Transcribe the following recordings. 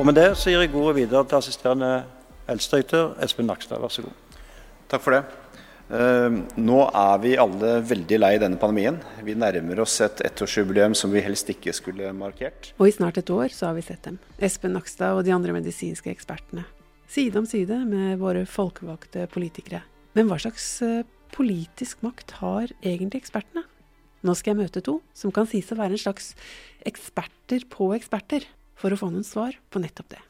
Og med det så gir jeg ordet videre til assisterende helsedirektør Espen Nakstad. Vær så god. Takk for det. Uh, nå er vi alle veldig lei denne pandemien. Vi nærmer oss et ettårsjubileum som vi helst ikke skulle markert. Og i snart et år så har vi sett dem, Espen Nakstad og de andre medisinske ekspertene. Side om side med våre folkevalgte politikere. Men hva slags uh, politisk makt har egentlig ekspertene? Nå skal jeg møte to som kan sies å være en slags eksperter på eksperter, for å få noen svar på nettopp det.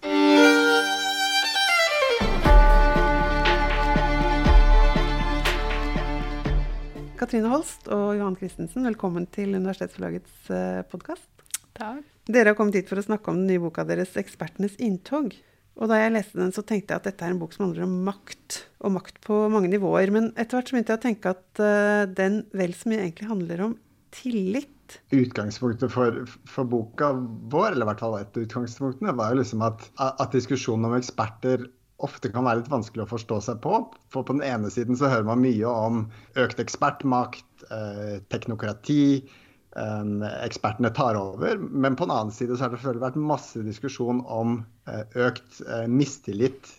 Katrine Holst og Johan Christensen, velkommen til Universitetsforlagets eh, podkast. Takk. Dere har kommet hit for å snakke om den nye boka deres 'Ekspertenes inntog'. Og da jeg leste den, så tenkte jeg at dette er en bok som handler om makt. Og makt på mange nivåer. Men etter hvert så begynte jeg å tenke at uh, den vel så mye egentlig handler om tillit. Utgangspunktet for, for, boka vår, eller i hvert fall et av utgangspunktene, var jo liksom at, at diskusjonen om eksperter ofte kan være litt vanskelig å forstå seg på. For på den ene siden så hører man mye om økt ekspertmakt, eh, teknokrati. Eh, ekspertene tar over. Men på den annen side så har det selvfølgelig vært masse diskusjon om eh, økt mistillit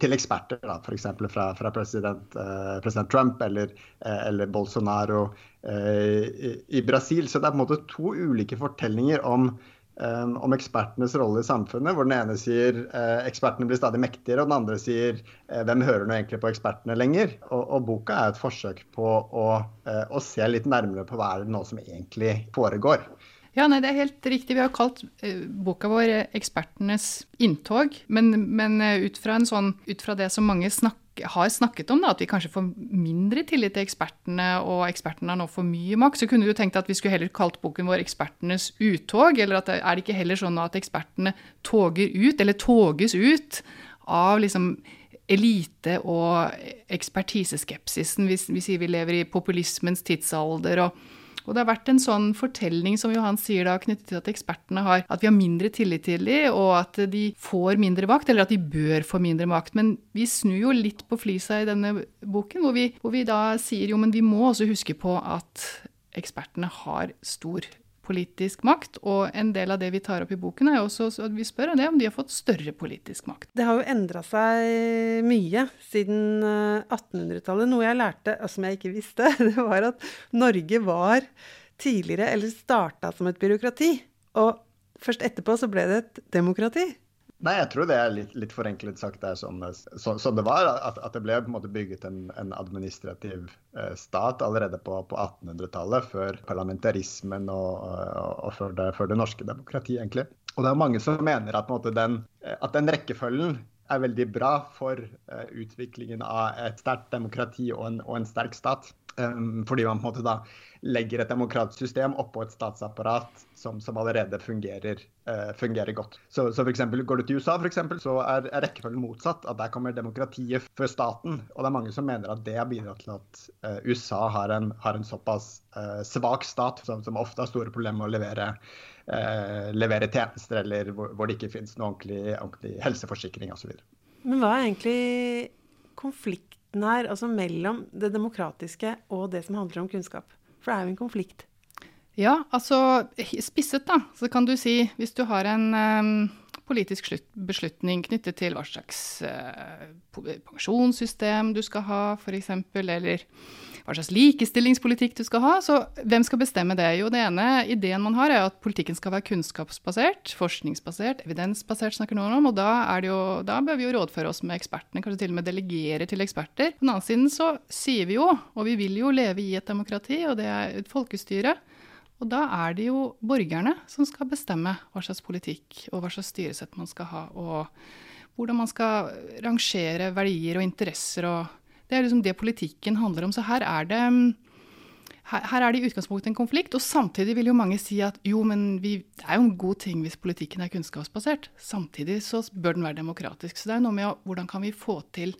til eksperter. F.eks. Fra, fra president, eh, president, Trump eller, eller Bolsonaro i, i Brasil. Så det er på en måte to ulike fortellinger om Um, om ekspertenes rolle i samfunnet, hvor den ene sier uh, ekspertene blir stadig mektigere, og den andre sier uh, hvem hører nå egentlig på ekspertene lenger? Og, og boka er et forsøk på å, uh, å, se litt nærmere på hva er det nå som egentlig foregår. Ja, nei, Det er helt riktig. Vi har kalt boka vår 'Ekspertenes inntog'. Men, men ut, fra sånn, ut, fra det som mange snakker har snakket om, da, at vi kanskje får mindre tillit til ekspertene, og ekspertene har nå for mye makt, så kunne du tenkt at vi skulle heller kalt boken vår 'Ekspertenes uttog'. Eller at er det ikke heller sånn at ekspertene toger ut, eller toges ut, av liksom elite- og ekspertiseskepsisen. Vi, vi sier vi lever i populismens tidsalder. og og det har vært en sånn fortelling som Johan sier da, knyttet til at ekspertene har at vi har mindre tillit til dem, og at de får mindre makt, eller at de bør få mindre makt. Men vi snur jo litt på flisa i denne boken, hvor vi, hvor vi da sier jo, men vi må også huske på at ekspertene har stor politisk makt. Og en del av det vi tar opp i boken, er også at vi spør om de har fått større politisk makt. Det har jo endra seg mye siden 1800-tallet. Eh, Noe jeg lærte, og som jeg ikke visste, det var at Norge var tidligere, eller starta som et byråkrati. Og først etterpå så ble det et demokrati. Nei, jeg tror det er litt, litt forenklet sagt det er sånn, så, så det var. At, at, det ble på en måte bygget en, en administrativ eh, stat allerede på, på 1800-tallet, før parlamentarismen og, og, og før, det, før, det, norske demokratiet, egentlig. Og det er mange som mener at, måte, den, at den rekkefølgen er veldig bra for uh, utviklingen av et sterkt demokrati og en, og en sterk stat. Um, fordi man på en måte da legger et demokratisk system oppå et statsapparat som, som allerede fungerer, uh, fungerer, godt. Så, så for eksempel, Går du til USA, for eksempel, så er, rekkefølgen motsatt. at Der kommer demokratiet før staten. Og det er mange som mener at det har bidratt til at uh, USA har en, har en såpass uh, svak stat, som, som, ofte har store problemer med å levere, levere tjenester, eller hvor, hvor, det ikke finnes noe ordentlig, ordentlig helseforsikring osv. Men hva er egentlig konflikten her, altså mellom det demokratiske og det som handler om kunnskap? For det er jo en konflikt. Ja, altså spisset, da, så kan du si hvis du har en um, politisk beslutning knyttet til hva slags uh, pensjonssystem du skal ha, f.eks., eller hva slags likestillingspolitikk du skal ha. Så hvem skal bestemme det? Jo, det ene ideen man har, er at politikken skal være kunnskapsbasert, forskningsbasert, evidensbasert, snakker noen om. Og da, jo, da, bør vi jo rådføre oss med ekspertene, kanskje til og med delegere til eksperter. På den annen side så sier vi jo, og vi vil jo leve i et demokrati, og det er et folkestyre. Og da er det jo borgerne som skal bestemme hva slags politikk og hva slags styresett man skal ha, og hvordan man skal rangere verdier og interesser og det er liksom det politikken handler om. Så her er det her, her er det i utgangspunktet en konflikt. Og samtidig vil jo mange si at jo, men vi, det er jo en god ting hvis politikken er kunnskapsbasert. Samtidig så bør den være demokratisk. Så det er noe med å, hvordan kan vi få til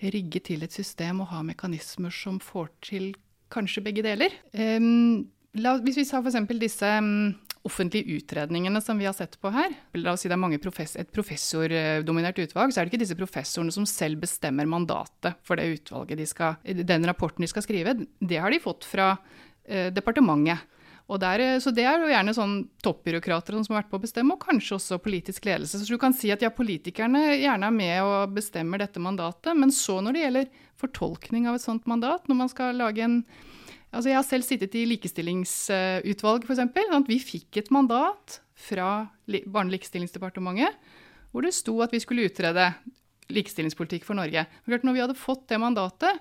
rigge til et system og ha mekanismer som får til kanskje begge deler. Um, la, hvis vi sa f.eks. disse um, offentlige utredningene som vi har sett på her, la oss si det er profess et professordominert utvalg, så er det ikke disse professorene som selv bestemmer mandatet for det utvalget de skal, den rapporten de skal skrive. Det har de fått fra eh, departementet. Der, så det er jo gjerne sånn toppbyråkrater som har vært på å bestemme, og kanskje også politisk ledelse. Så du kan si at ja, politikerne gjerne er med og bestemmer dette mandatet, men så når det gjelder fortolkning av et sånt mandat, når man skal lage en Altså jeg har selv sittet i likestillingsutvalg, f.eks. Vi fikk et mandat fra Barne- og likestillingsdepartementet hvor det sto at vi skulle utrede likestillingspolitikk for Norge. Når vi hadde fått det mandatet,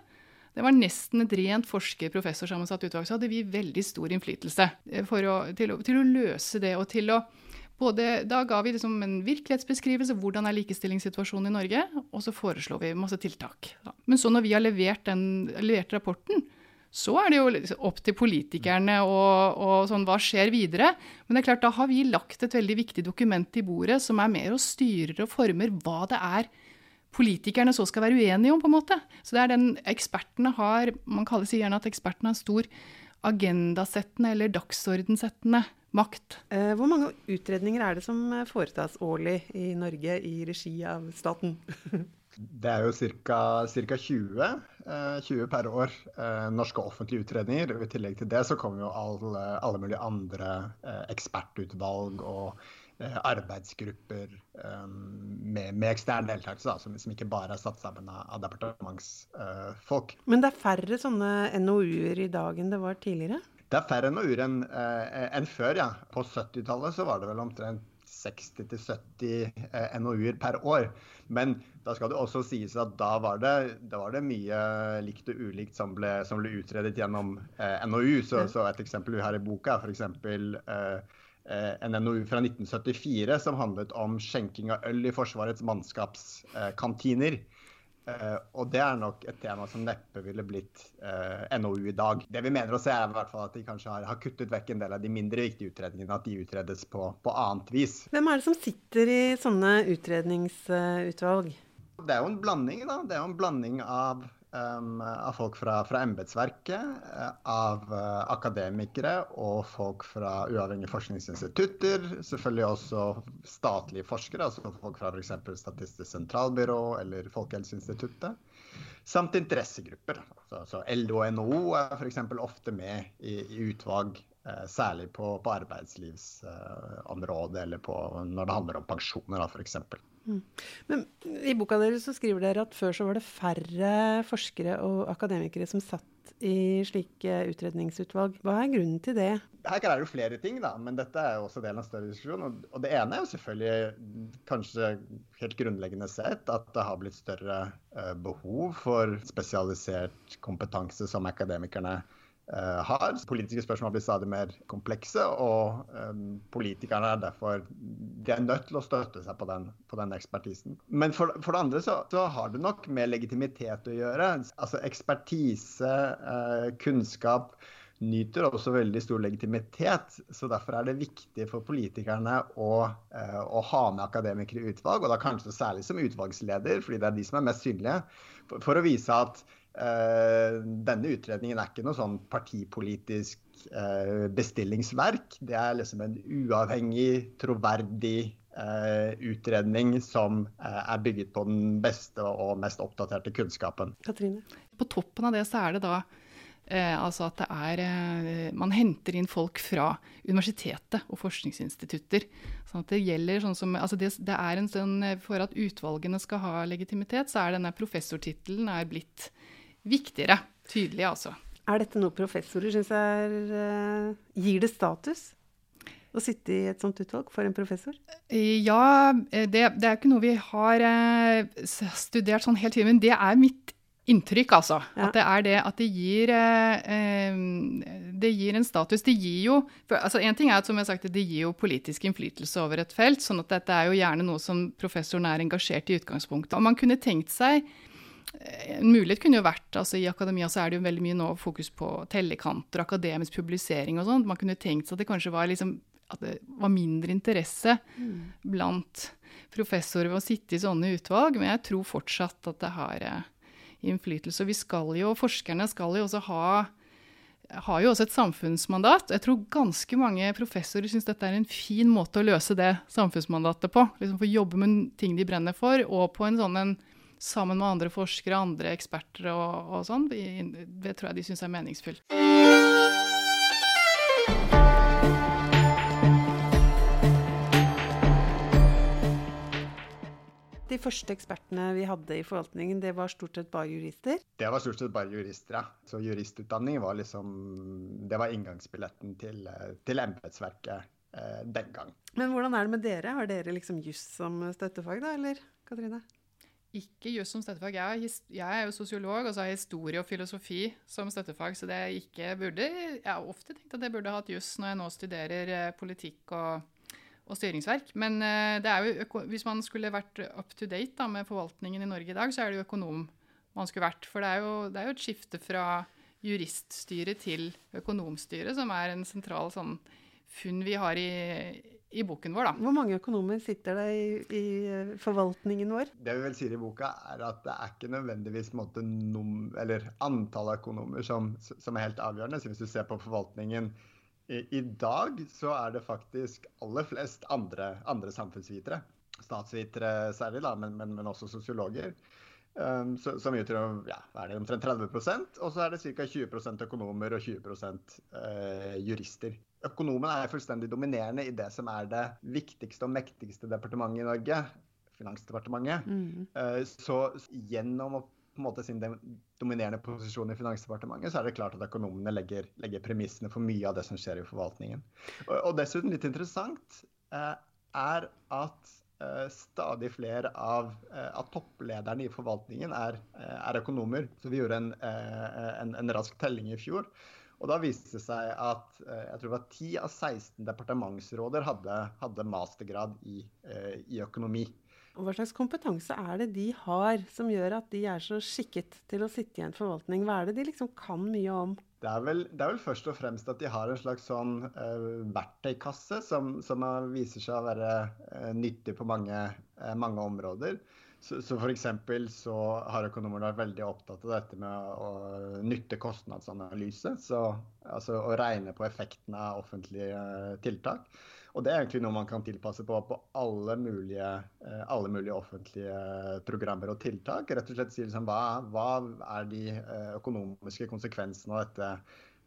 det var nesten et rent forsker-professorsammensatt utvalg, så hadde vi veldig stor innflytelse eh, å, til, å, til, å, løse det. og til å både, Da ga vi liksom en virkelighetsbeskrivelse, hvordan er likestillingssituasjonen i Norge, og så foreslo vi masse tiltak. Men så når vi har levert, den, levert rapporten, så er det jo opp til politikerne og, og, sånn, hva skjer videre. Men det er klart, da har vi lagt et veldig viktig dokument i bordet som er mer og styrer og former hva det er politikerne så skal være uenige om, på en måte. Så det er den ekspertene har Man kaller seg gjerne at ekspertene har en stor agendasettende eller dagsordensettende makt. Eh, hvor mange utredninger er det som foretas årlig i Norge i regi av staten? Det er jo ca. 20, eh, 20 per år eh, norske offentlige utredninger. og I tillegg til det så kommer jo alle, alle mulige andre eh, ekspertutvalg og eh, arbeidsgrupper eh, med, med, ekstern deltakelse, som, som, ikke bare er satt sammen av, av departementsfolk. Men det er færre sånne NOU-er i dag enn det var tidligere? Det er færre NOU-er enn en før, ja. På 70-tallet så var det vel omtrent 60-70 eh, NOU-er per år. Men da skal det også sies at da var det, da var det mye likt og ulikt som ble, som ble utredet gjennom eh, NOU. Så, så, et eksempel vi har i boka er f.eks. Eh, eh, en NOU fra 1974 som handlet om skjenking av øl i Forsvarets mannskapskantiner. Eh, Uh, og det er nok et tema som neppe ville blitt uh, eh, NOU i dag. Det vi mener å se er i hvert fall at de kanskje har, har, kuttet vekk en del av de mindre viktige utredningene. At de utredes på, på annet vis. Hvem er det som sitter i sånne utredningsutvalg? Det er jo en blanding, da. Det er jo en blanding av um, av folk fra, fra embetsverket, uh, av uh, akademikere og folk fra uavhengige forskningsinstitutter. Selvfølgelig også statlige forskere, altså folk fra f.eks. Statistisk sentralbyrå eller Folkehelseinstituttet. Samt interessegrupper. Så, så LO og NHO er f.eks. ofte med i, i utvalg Eh, særlig på, på arbeidslivsområdet eller på, når det handler om pensjoner, f.eks. Mm. Men I boka deres så skriver dere at før så var det færre forskere og akademikere som satt i slike utredningsutvalg. Hva er grunnen til det? Her er det jo flere ting, da, men dette er jo også del av en større diskusjon. Og det ene er jo selvfølgelig kanskje helt grunnleggende sett at det har blitt større eh, behov for spesialisert kompetanse som akademikerne Eh, har. Politiske spørsmål blir stadig mer komplekse, og um, politikerne er derfor de er nødt til å støtte seg på den, på den ekspertisen. Men for, for det andre så, så, har det nok med legitimitet å gjøre. Altså ekspertise, uh, kunnskap nyter også veldig stor legitimitet. så Derfor er det viktig for politikerne å, å ha med akademikere i utvalg, og da kanskje særlig som utvalgsleder, fordi det er de som er mest synlige, for, for å vise at Eh, denne utredningen er ikke noe sånn partipolitisk eh, bestillingsverk. Det er liksom en uavhengig, troverdig eh, utredning som er bygget på den beste og mest oppdaterte kunnskapen. Katrine? På toppen av det så er det da Eh, altså at det er eh, Man henter inn folk fra universitetet og forskningsinstitutter. Sånn at det gjelder sånn som altså det, det, er en sånn For at utvalgene skal ha legitimitet, så er denne professortittelen blitt viktigere. Tydelig, altså. Er dette noe professorer syns er uh, Gir det status? Å sitte i et sånt utvalg for en professor? Ja, det, det er ikke noe vi har studert sånn helt tidlig, men det er mitt inntrykk, altså. Ja. At det er det at det gir, det gir en status. Det gir jo for, altså En ting er at som jeg har sagt, det gir jo politisk innflytelse over et felt. sånn at dette er jo gjerne noe som professoren er engasjert i utgangspunktet. Og man kunne tenkt seg en mulighet kunne jo vært altså I akademia så er det jo veldig mye nå fokus på tellekanter, akademisk publisering og sånn. Man kunne tenkt seg at det kanskje var, liksom, at det var mindre interesse mm. blant professorer ved å sitte i sånne utvalg, men jeg tror fortsatt at det har eh, innflytelse. Vi skal jo, forskerne skal jo også ha har jo også et samfunnsmandat. Jeg tror ganske mange professorer syns dette er en fin måte å løse det samfunnsmandatet på. Liksom Få jobbe med ting de brenner for, og på en sånn en sammen med andre forskere, andre eksperter og, og sånn. Det tror jeg de syns er meningsfylt. De første ekspertene vi hadde i forvaltningen, det var stort sett bare jurister? Det var stort sett bare jurister, ja. Så juristutdanning var liksom Det var inngangsbilletten til, eh, til embetsverket eh, den gang. Men hvordan er det med dere? Har dere liksom juss som støttefag, da, eller Katrine? Ikke juss som støttefag. Jeg jeg er, jo sosiolog, og så har jeg historie og filosofi som støttefag. Så det jeg ikke burde Jeg har ofte tenkt at jeg burde hatt juss når jeg nå studerer eh, politikk og, og styringsverk. Men eh, jo, hvis man skulle vært up to date da, med forvaltningen i Norge i dag, så er det jo økonom man skulle vært. For det er jo, det er jo et skifte fra juriststyre til økonomstyre som er en sentral sånn funn vi har i, i, boken vår. Da. Hvor mange økonomer sitter det i, i, eh, forvaltningen vår? Det vi vel sier i boka, er at det er ikke nødvendigvis måte, num, antall økonomer som, som, er helt avgjørende. Så hvis du ser på forvaltningen i, i dag, så er det faktisk aller flest andre, andre samfunnsvitere. Statsvitere særlig, da, men, men, men også sosiologer. Um, som utgjør ja, er det omtrent 30 og så er det ca. 20% økonomer og 20 uh, jurister. Økonomen er fullstendig dominerende i det som er det viktigste og mektigste departementet i Norge, Finansdepartementet. Mm. Uh, så gjennom å på en måte sin dominerende posisjon i Finansdepartementet, så er det klart at økonomene legger, legger premissene for mye av det som skjer i forvaltningen. Og, og dessuten litt interessant uh, er at uh, stadig flere av, av, topplederne i forvaltningen er, er, økonomer. Så vi gjorde en, en, en rask telling i fjor. Og da viste det seg at eh, jeg tror det var 10 av 16 departementsråder hadde, hadde mastergrad i, eh, i, økonomi. Og Hva slags kompetanse er det de har som gjør at de er så skikket til å sitte i en forvaltning? Hva er det de liksom kan mye om? Det er, vel, det er vel først og fremst at de har en slags sånn uh, verktøykasse som, som, viser seg å være uh, nyttig på mange, uh, mange områder. Så, så F.eks. så har økonomer vært veldig opptatt av dette med å nytte-kostnadsanalyse. Så altså å regne på effekten av offentlige eh, tiltak. Og det er egentlig noe man kan tilpasse på på alle mulige, eh, alle mulige offentlige programmer og tiltak. Rett og slett si liksom, hva, hva er de eh, økonomiske konsekvensene av dette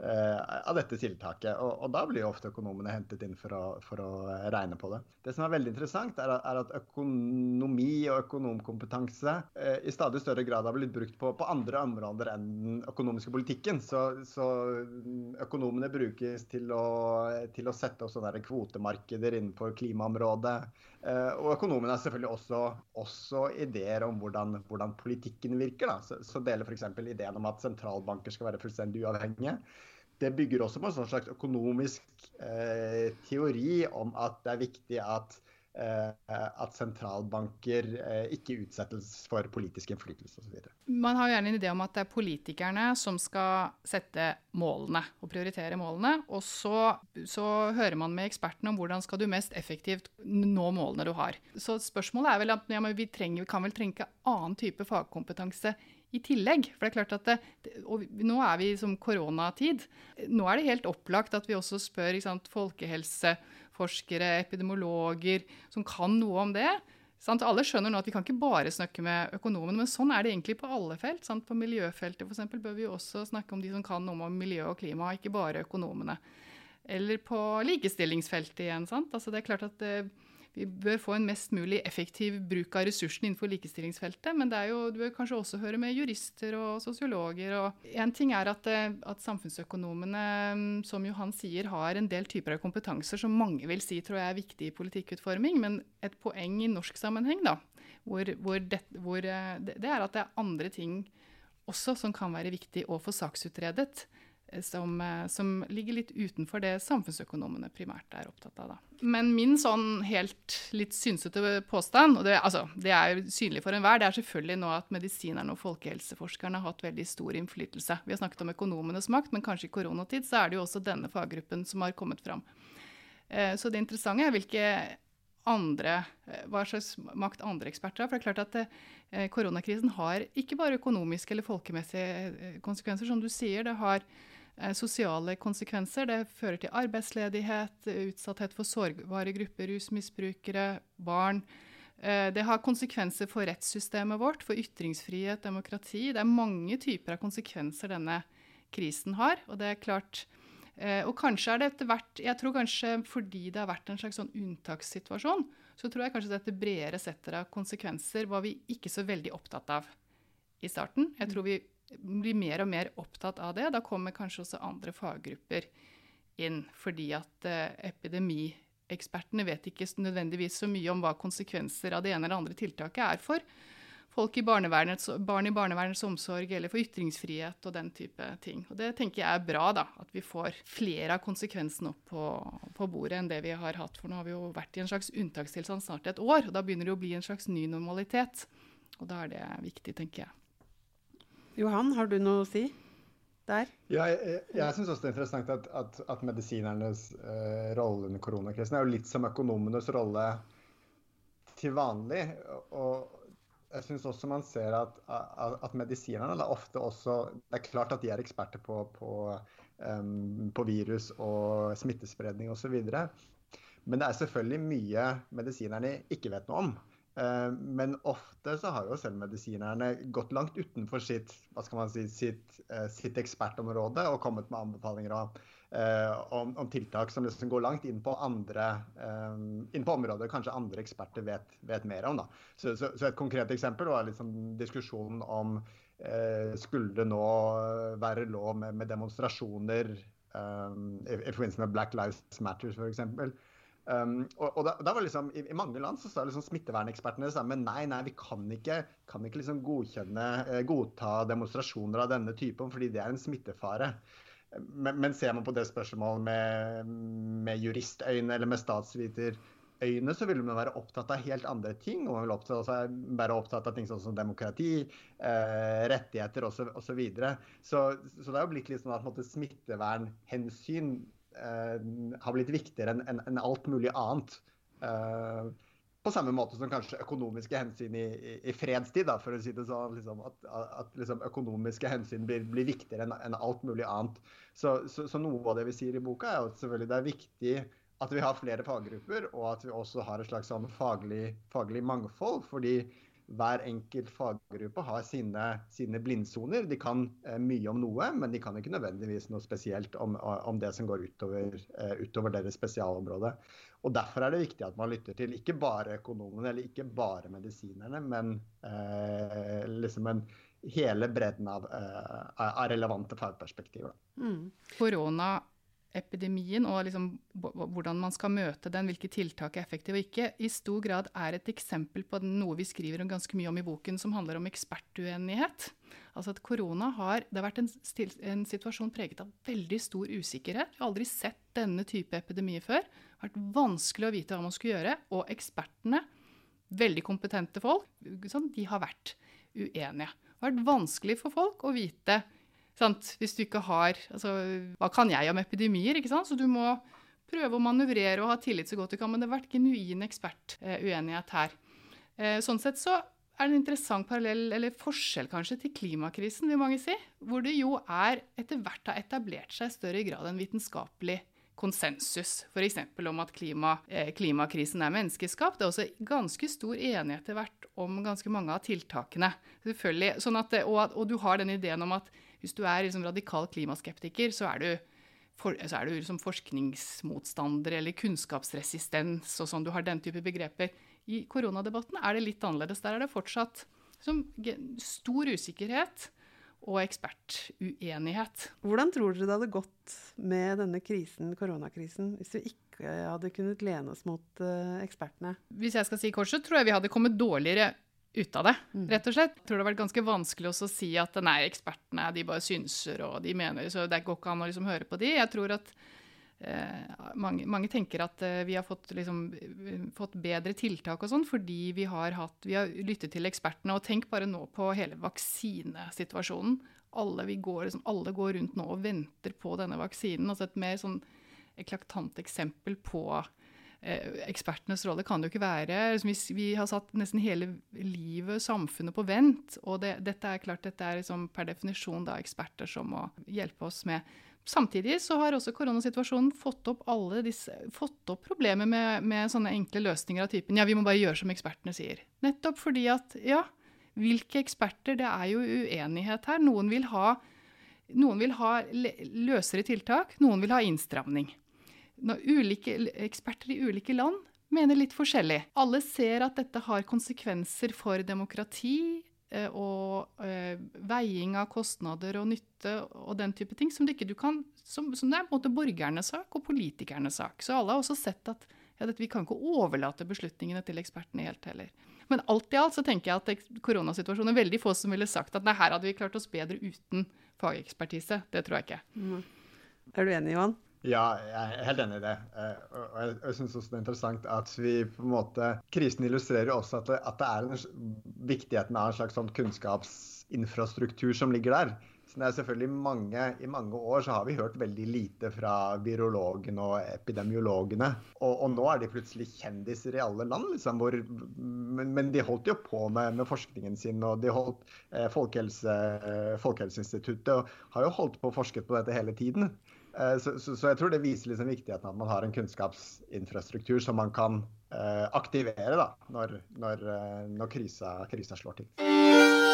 av dette tiltaket. Og, og, da blir jo ofte økonomene hentet inn for å, for å, regne på det. Det som er veldig interessant, er at, er at økonomi og økonomkompetanse eh, i stadig større grad har blitt brukt på, på andre områder enn den økonomiske politikken. Så, så økonomene brukes til å, til å sette opp sånne kvotemarkeder innenfor klimaområdet. Eh, og økonomene har selvfølgelig også, også ideer om hvordan, hvordan politikken virker. Da. Så, så deler f.eks. ideen om at sentralbanker skal være fullstendig uavhengige det bygger også på en sånn slags økonomisk eh, teori om at det er viktig at, eh, at sentralbanker eh, ikke utsettes for politisk innflytelse osv. Man har gjerne en idé om at det er politikerne som skal sette målene og prioritere målene. Og så, så hører man med ekspertene om hvordan skal du mest effektivt nå målene du har. Så spørsmålet er vel at ja, vi, trenger, kan vel trenge annen type fagkompetanse i tillegg. For det er klart at det, og Nå er vi som koronatid. Nå er det helt opplagt at vi også spør sant, folkehelseforskere, epidemiologer, som kan noe om det. Sant? Alle skjønner nå at vi kan ikke bare snakke med økonomene, men sånn er det egentlig på alle felt. Sant? På miljøfeltet f.eks. bør vi også snakke om de som kan noe om miljø og klima, ikke bare økonomene. Eller på likestillingsfeltet igjen. Altså, det er klart at det, eh, vi bør få en mest mulig effektiv bruk av ressursene innenfor likestillingsfeltet. Men det er jo, du bør kanskje også høre med jurister og sosiologer. og Én ting er at, eh, at, samfunnsøkonomene, mm, som Johan sier, har en del typer av kompetanser som mange vil si tror jeg er viktig i politikkutforming. Men et poeng i norsk sammenheng, da, hvor, hvor det, hvor, det, det er at det er andre ting også som kan være viktig å få saksutredet som, eh, som, ligger litt utenfor det samfunnsøkonomene primært er opptatt av. Da. Men min sånn helt litt synsete påstand, og det, altså, det er synlig for enhver, det er selvfølgelig nå at medisinerne og folkehelseforskerne har hatt veldig stor innflytelse. Vi har snakket om økonomenes makt, men kanskje i koronatid så er det jo også denne faggruppen som har kommet fram. Eh, så det interessante er hvilke andre, eh, hva slags makt andre eksperter har. For det er klart at Koronakrisen har ikke bare økonomiske eller folkemessige konsekvenser, som du sier. Det har sosiale konsekvenser. Det fører til arbeidsledighet, utsatthet for sårbare grupper, rusmisbrukere, barn. Eh, det har konsekvenser for rettssystemet vårt, for ytringsfrihet, demokrati. Det er mange typer av konsekvenser denne krisen har. Og det er klart, Eh, og kanskje er det etter hvert Jeg tror kanskje fordi det har vært en slags sånn unntakssituasjon, så tror jeg kanskje dette bredere setter av konsekvenser var vi ikke så veldig opptatt av i starten. Jeg tror vi blir mer og mer opptatt av det. Da kommer kanskje også andre faggrupper inn, fordi at eh, epidemiekspertene vet ikke nødvendigvis så mye om hva konsekvenser av det ene eller andre tiltaket er for folk i barnevernets, barn i barnevernets omsorg eller for ytringsfrihet og den type ting. Og Det tenker jeg er bra, da, at vi får flere av konsekvensene opp på, på, bordet enn det vi har hatt. For nå har vi jo vært i en slags unntakstilstand snart et år, og da begynner det å bli en slags ny normalitet. Og da er det viktig, tenker jeg. Johan, har du noe å si der? Ja, jeg, jeg syns også det er interessant at, at, at medisinernes uh, rolle under koronakrisen er jo litt som økonomenes rolle til vanlig. og jeg syns også man ser at, at, at medisinerne er ofte også Det er klart at de er eksperter på, på, um, på virus og smittespredning osv. Men det er selvfølgelig mye medisinerne ikke vet noe om. Eh, men ofte så har jo selv medisinerne gått langt utenfor sitt, hva skal man si, sitt, eh, sitt ekspertområde og kommet med anbefalinger om, eh, om, om tiltak som liksom går langt inn på andre inn på områder kanskje andre eksperter vet, vet mer om. Så, så, så, et konkret eksempel var liksom diskusjonen om skulle det nå være lov med, med demonstrasjoner um, i, i forbindelse med Black Lives Matter f.eks. Um, og, og da, da, var liksom, i, i, mange land så sa liksom smittevernekspertene det samme. Nei, nei, vi kan ikke, kan ikke liksom godkjenne, eh, godta demonstrasjoner av denne typen fordi det er en smittefare. Men, men ser man på det spørsmålet med, med juristøyne eller med statsviterøyne, så vil man være opptatt av helt andre ting. Og man vil opptatt, altså, være opptatt av ting sånn som demokrati, eh, rettigheter osv. Så, og så, så, så det er jo blitt litt sånn at smittevernhensyn har blitt viktigere enn en, en alt mulig annet. Eh, på samme måte som kanskje økonomiske hensyn i, i, i fredstid, da, for å si det sånn. Liksom, at, at liksom, økonomiske hensyn blir, blir viktigere enn en alt mulig annet. Så, så, så, noe av det vi sier i boka, er at selvfølgelig det er viktig at vi har flere faggrupper, og at vi også har et slags sånn faglig, faglig mangfold. fordi hver enkelt faggruppe har sine, sine blindsoner. De kan eh, mye om noe, men de kan ikke nødvendigvis noe spesielt om, om det som går utover, eh, utover, deres spesialområde. Og Derfor er det viktig at man lytter til ikke bare økonomene eller ikke bare medisinerne, men eh, liksom en, hele bredden av, eh, av relevante fagperspektiver. Mm. Korona epidemien og liksom hvordan man skal møte den, hvilke tiltak er effektive og ikke, i stor grad er et eksempel på noe vi skriver ganske mye om i boken, som handler om ekspertuenighet. Altså at korona har, Det har vært en, en situasjon preget av veldig stor usikkerhet. Vi har aldri sett denne type epidemier før. Det har vært vanskelig å vite hva man skulle gjøre. Og ekspertene, veldig kompetente folk, sånn, de har vært uenige. Det har vært vanskelig for folk å vite Sant? Hvis du ikke har altså, Hva kan jeg om epidemier? ikke sant? Så du må prøve å manøvrere og ha tillit så godt du kan. Men det har vært genuin ekspertuenighet her. Eh, sånn sett så er det en interessant parallell, eller forskjell kanskje, til klimakrisen, vil mange si. Hvor det jo er etter hvert har etablert seg i større grad en vitenskapelig konsensus, f.eks. om at klima, eh, klimakrisen er menneskeskapt. Det er også ganske stor enighet etter hvert om ganske mange av tiltakene. Selvfølgelig, sånn at, og, og du har den ideen om at hvis du er liksom radikal klimaskeptiker, så er du, for, så er du liksom forskningsmotstander eller kunnskapsresistens og sånn. Du har den type begreper. I koronadebatten er det litt annerledes. Der er det fortsatt liksom, stor usikkerhet og ekspertuenighet. Hvordan tror dere det hadde gått med denne krisen, koronakrisen, hvis vi ikke hadde kunnet lene oss mot uh, ekspertene? Hvis jeg skal si kort, så tror jeg vi hadde kommet dårligere ut av det, mm. rett og slett. Jeg tror det har vært ganske vanskelig å si at nei, ekspertene de bare synser og de mener, så det går ikke an å liksom høre på de. Jeg tror at eh, mange, mange, tenker at eh, vi har fått, liksom, fått, bedre tiltak og sånn fordi vi har, hatt, vi har lyttet til ekspertene. Og tenk bare nå på hele vaksinesituasjonen. Alle, går, liksom, alle går rundt nå og venter på denne vaksinen. altså Et mer sånn eklatant eksempel på Eh, ekspertenes rolle kan det jo ikke være Vi har satt nesten hele livet, samfunnet, på vent. Og det, dette er klart, dette er liksom per definisjon da eksperter som må hjelpe oss med Samtidig så har også koronasituasjonen fått opp, disse, fått opp problemer med, med, sånne enkle løsninger av typen ja, vi må bare gjøre som ekspertene sier. Nettopp fordi at ja, hvilke eksperter? Det er jo uenighet her. Noen vil ha Noen vil ha løsere tiltak, noen vil ha innstramning. Når ulike eksperter i ulike land mener litt forskjellig. Alle ser at dette har konsekvenser for demokrati eh, og eh, veiing av kostnader og nytte og den type ting, som det, ikke du kan, som, som det er både borgernes sak og politikernes sak. Så alle har også sett at ja, vi kan ikke overlate beslutningene til ekspertene helt heller. Men alt i alt så tenker jeg at koronasituasjonen er veldig få som ville sagt at nei, her hadde vi klart oss bedre uten fagekspertise. Det tror jeg ikke. Mm. Er du enig, Johan? Ja, jeg er helt enig i det. Eh, og jeg, jeg syns også det er interessant at vi på en måte Krisen illustrerer også at det, at det er en, viktigheten av en slags sånn kunnskapsinfrastruktur som ligger der. Så det er selvfølgelig mange, I mange år så har vi hørt veldig lite fra virologene og epidemiologene. Og, og, nå er de plutselig kjendiser i alle land, liksom, hvor, men, men, de holdt jo på med, med forskningen sin. og de holdt, eh, Folkehelse, eh, Folkehelseinstituttet har jo holdt på å forske på dette hele tiden. Eh, så, så, så, jeg tror det viser liksom viktigheten at man har en kunnskapsinfrastruktur som man kan eh, aktivere da, når, når, eh, når krisa, krisa slår til.